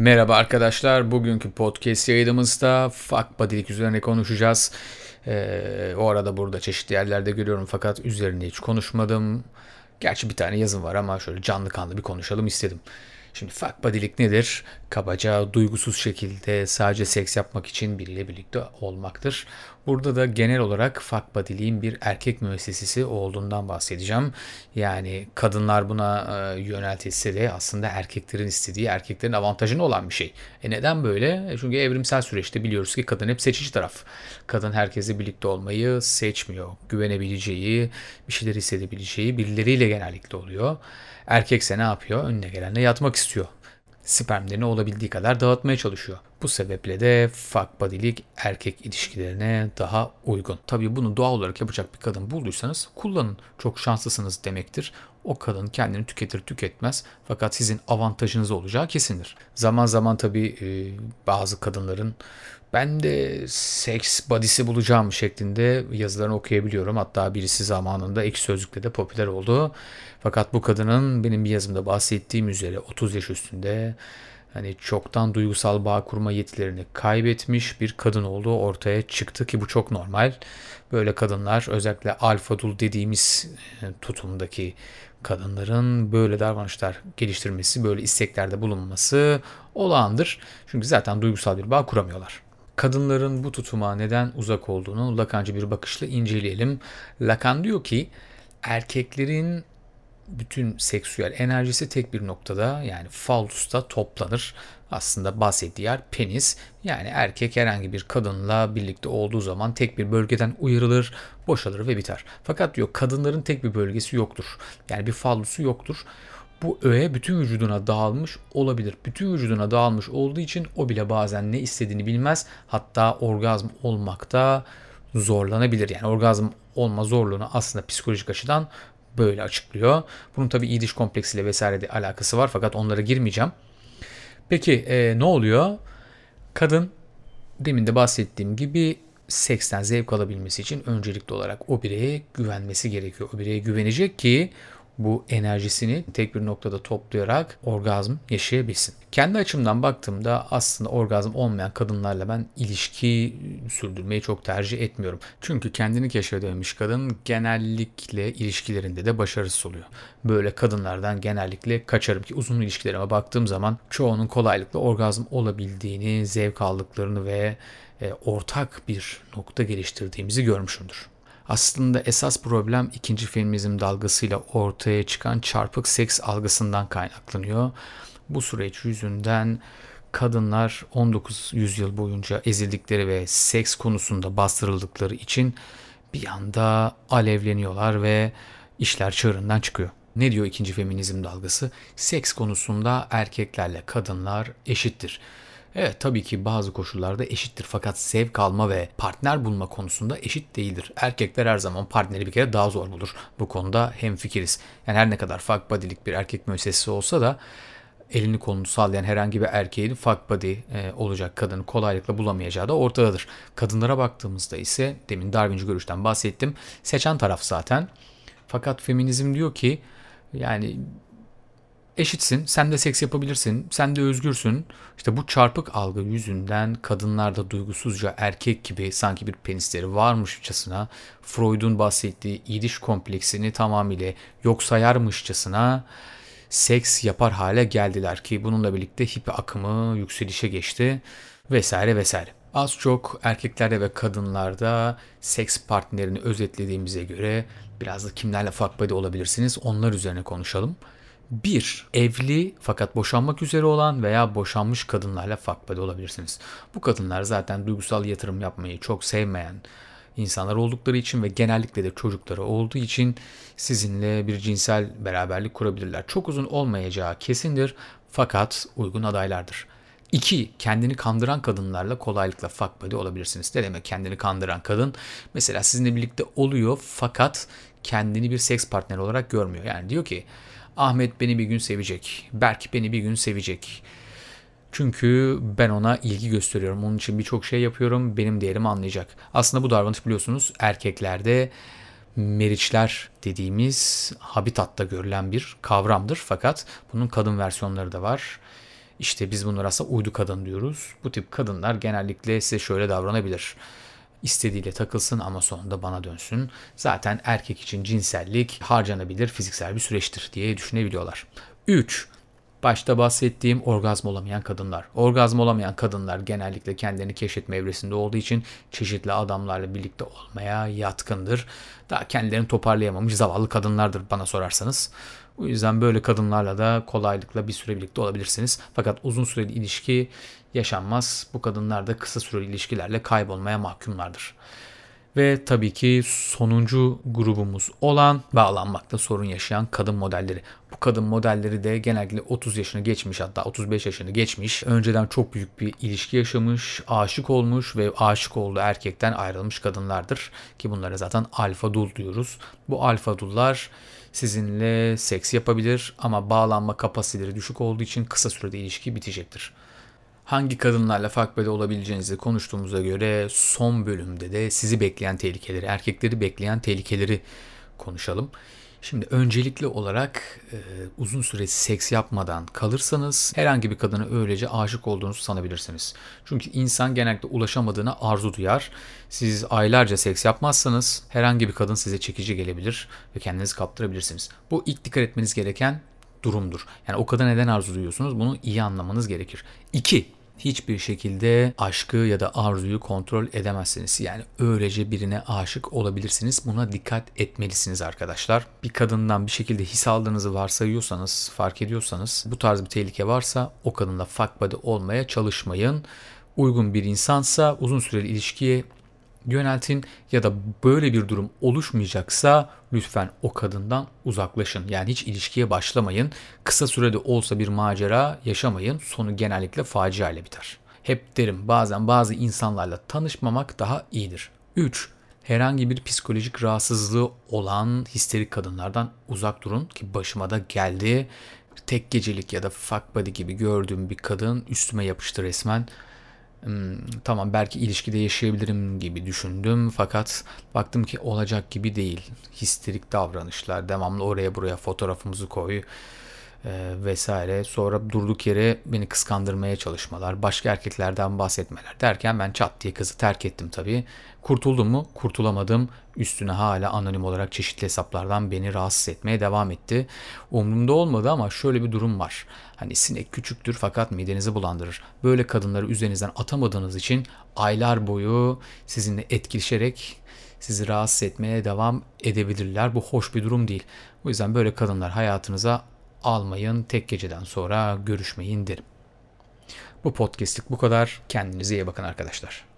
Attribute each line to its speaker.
Speaker 1: Merhaba arkadaşlar. Bugünkü podcast yayınımızda fuck body'lik üzerine konuşacağız. Ee, o arada burada çeşitli yerlerde görüyorum fakat üzerinde hiç konuşmadım. Gerçi bir tane yazım var ama şöyle canlı kanlı bir konuşalım istedim. Şimdi fuck body'lik nedir? Kabaca duygusuz şekilde sadece seks yapmak için biriyle birlikte olmaktır. Burada da genel olarak fuck body'liğin bir erkek müessesesi olduğundan bahsedeceğim. Yani kadınlar buna e, yöneltilse de aslında erkeklerin istediği, erkeklerin avantajına olan bir şey. E neden böyle? E çünkü evrimsel süreçte biliyoruz ki kadın hep seçici taraf. Kadın herkesle birlikte olmayı seçmiyor. Güvenebileceği, bir şeyler hissedebileceği birileriyle genellikle oluyor. Erkekse ne yapıyor? Önüne gelenle yatmak istiyor. Spermlerini olabildiği kadar dağıtmaya çalışıyor. Bu sebeple de fuck body'lik erkek ilişkilerine daha uygun. Tabii bunu doğal olarak yapacak bir kadın bulduysanız kullanın. Çok şanslısınız demektir. O kadın kendini tüketir tüketmez fakat sizin avantajınız olacağı kesindir. Zaman zaman tabii e, bazı kadınların ben de seks body'si bulacağım şeklinde yazılarını okuyabiliyorum. Hatta birisi zamanında ek sözlükte de popüler oldu. Fakat bu kadının benim bir yazımda bahsettiğim üzere 30 yaş üstünde hani çoktan duygusal bağ kurma yetilerini kaybetmiş bir kadın olduğu ortaya çıktı ki bu çok normal. Böyle kadınlar özellikle alfa dul dediğimiz e, tutumdaki kadınların böyle davranışlar geliştirmesi, böyle isteklerde bulunması olağandır. Çünkü zaten duygusal bir bağ kuramıyorlar. Kadınların bu tutuma neden uzak olduğunu Lacancı bir bakışla inceleyelim. Lacan diyor ki erkeklerin bütün seksüel enerjisi tek bir noktada yani fallusta toplanır. Aslında bahsettiği yer penis. Yani erkek herhangi bir kadınla birlikte olduğu zaman tek bir bölgeden uyarılır, boşalır ve biter. Fakat diyor kadınların tek bir bölgesi yoktur. Yani bir fallusu yoktur. Bu öğe bütün vücuduna dağılmış olabilir. Bütün vücuduna dağılmış olduğu için o bile bazen ne istediğini bilmez. Hatta orgazm olmakta zorlanabilir. Yani orgazm olma zorluğunu aslında psikolojik açıdan böyle açıklıyor. Bunun tabi İdiş kompleksiyle vesaire de alakası var fakat onlara girmeyeceğim. Peki e, ne oluyor? Kadın demin de bahsettiğim gibi seksten zevk alabilmesi için öncelikli olarak o bireye güvenmesi gerekiyor. O bireye güvenecek ki bu enerjisini tek bir noktada toplayarak orgazm yaşayabilsin. Kendi açımdan baktığımda aslında orgazm olmayan kadınlarla ben ilişki sürdürmeyi çok tercih etmiyorum. Çünkü kendini keşfedememiş kadın genellikle ilişkilerinde de başarısız oluyor. Böyle kadınlardan genellikle kaçarım ki uzun ilişkilerime baktığım zaman çoğunun kolaylıkla orgazm olabildiğini, zevk aldıklarını ve e, ortak bir nokta geliştirdiğimizi görmüşümdür. Aslında esas problem ikinci feminizm dalgasıyla ortaya çıkan çarpık seks algısından kaynaklanıyor. Bu süreç yüzünden kadınlar 19 yüzyıl boyunca ezildikleri ve seks konusunda bastırıldıkları için bir anda alevleniyorlar ve işler çığırından çıkıyor. Ne diyor ikinci feminizm dalgası? Seks konusunda erkeklerle kadınlar eşittir. Evet tabii ki bazı koşullarda eşittir fakat zevk alma ve partner bulma konusunda eşit değildir. Erkekler her zaman partneri bir kere daha zor bulur. Bu konuda hem fikiriz. Yani her ne kadar fuck body'lik bir erkek müessesesi olsa da elini kolunu sallayan herhangi bir erkeğin fuck body e, olacak kadını kolaylıkla bulamayacağı da ortadadır. Kadınlara baktığımızda ise demin Darwinci görüşten bahsettim. Seçen taraf zaten. Fakat feminizm diyor ki yani eşitsin, sen de seks yapabilirsin, sen de özgürsün. İşte bu çarpık algı yüzünden kadınlarda duygusuzca erkek gibi sanki bir penisleri varmışçasına Freud'un bahsettiği iyiliş kompleksini tamamıyla yok sayarmışçasına seks yapar hale geldiler ki bununla birlikte hippi akımı yükselişe geçti vesaire vesaire. Az çok erkeklerde ve kadınlarda seks partnerini özetlediğimize göre biraz da kimlerle fuck buddy olabilirsiniz onlar üzerine konuşalım. Bir, evli fakat boşanmak üzere olan veya boşanmış kadınlarla fuck olabilirsiniz. Bu kadınlar zaten duygusal yatırım yapmayı çok sevmeyen insanlar oldukları için ve genellikle de çocukları olduğu için sizinle bir cinsel beraberlik kurabilirler. Çok uzun olmayacağı kesindir fakat uygun adaylardır. 2. Kendini kandıran kadınlarla kolaylıkla fuck buddy olabilirsiniz. Ne demek kendini kandıran kadın? Mesela sizinle birlikte oluyor fakat kendini bir seks partneri olarak görmüyor. Yani diyor ki Ahmet beni bir gün sevecek. Berk beni bir gün sevecek. Çünkü ben ona ilgi gösteriyorum. Onun için birçok şey yapıyorum. Benim değerimi anlayacak. Aslında bu davranış biliyorsunuz erkeklerde meriçler dediğimiz habitatta görülen bir kavramdır. Fakat bunun kadın versiyonları da var. İşte biz bunlara aslında uydu kadın diyoruz. Bu tip kadınlar genellikle size şöyle davranabilir. İstediğiyle takılsın ama sonunda bana dönsün. Zaten erkek için cinsellik harcanabilir fiziksel bir süreçtir diye düşünebiliyorlar. 3. Başta bahsettiğim orgazm olamayan kadınlar. Orgazm olamayan kadınlar genellikle kendini keşfetme evresinde olduğu için çeşitli adamlarla birlikte olmaya yatkındır. Daha kendilerini toparlayamamış zavallı kadınlardır bana sorarsanız. O yüzden böyle kadınlarla da kolaylıkla bir süre birlikte olabilirsiniz. Fakat uzun süreli ilişki yaşanmaz. Bu kadınlar da kısa süreli ilişkilerle kaybolmaya mahkumlardır. Ve tabii ki sonuncu grubumuz olan bağlanmakta sorun yaşayan kadın modelleri. Bu kadın modelleri de genellikle 30 yaşını geçmiş hatta 35 yaşını geçmiş. Önceden çok büyük bir ilişki yaşamış, aşık olmuş ve aşık olduğu erkekten ayrılmış kadınlardır. Ki bunlara zaten alfa dul diyoruz. Bu alfa dullar sizinle seks yapabilir ama bağlanma kapasiteleri düşük olduğu için kısa sürede ilişki bitecektir hangi kadınlarla fakbede olabileceğinizi konuştuğumuza göre son bölümde de sizi bekleyen tehlikeleri, erkekleri bekleyen tehlikeleri konuşalım. Şimdi öncelikli olarak e, uzun süre seks yapmadan kalırsanız herhangi bir kadına öylece aşık olduğunuzu sanabilirsiniz. Çünkü insan genellikle ulaşamadığına arzu duyar. Siz aylarca seks yapmazsanız herhangi bir kadın size çekici gelebilir ve kendinizi kaptırabilirsiniz. Bu ilk dikkat etmeniz gereken durumdur. Yani o kadar neden arzu duyuyorsunuz bunu iyi anlamanız gerekir. 2 hiçbir şekilde aşkı ya da arzuyu kontrol edemezsiniz. Yani öylece birine aşık olabilirsiniz. Buna dikkat etmelisiniz arkadaşlar. Bir kadından bir şekilde his aldığınızı varsayıyorsanız, fark ediyorsanız bu tarz bir tehlike varsa o kadınla fuck buddy olmaya çalışmayın. Uygun bir insansa uzun süreli ilişkiye yöneltin ya da böyle bir durum oluşmayacaksa lütfen o kadından uzaklaşın. Yani hiç ilişkiye başlamayın. Kısa sürede olsa bir macera yaşamayın. Sonu genellikle facia ile biter. Hep derim bazen bazı insanlarla tanışmamak daha iyidir. 3. Herhangi bir psikolojik rahatsızlığı olan histerik kadınlardan uzak durun ki başıma da geldi. Tek gecelik ya da fuck body gibi gördüğüm bir kadın üstüme yapıştı resmen. Hmm, tamam belki ilişkide yaşayabilirim gibi düşündüm fakat baktım ki olacak gibi değil. Histerik davranışlar, devamlı oraya buraya fotoğrafımızı koy e, vesaire. Sonra durduk yere beni kıskandırmaya çalışmalar, başka erkeklerden bahsetmeler derken ben çat diye kızı terk ettim tabii. Kurtuldum mu? Kurtulamadım. Üstüne hala anonim olarak çeşitli hesaplardan beni rahatsız etmeye devam etti. Umurumda olmadı ama şöyle bir durum var. Hani sinek küçüktür fakat midenizi bulandırır. Böyle kadınları üzerinizden atamadığınız için aylar boyu sizinle etkileşerek sizi rahatsız etmeye devam edebilirler. Bu hoş bir durum değil. O yüzden böyle kadınlar hayatınıza almayın. Tek geceden sonra görüşmeyin derim. Bu podcastlik bu kadar. Kendinize iyi bakın arkadaşlar.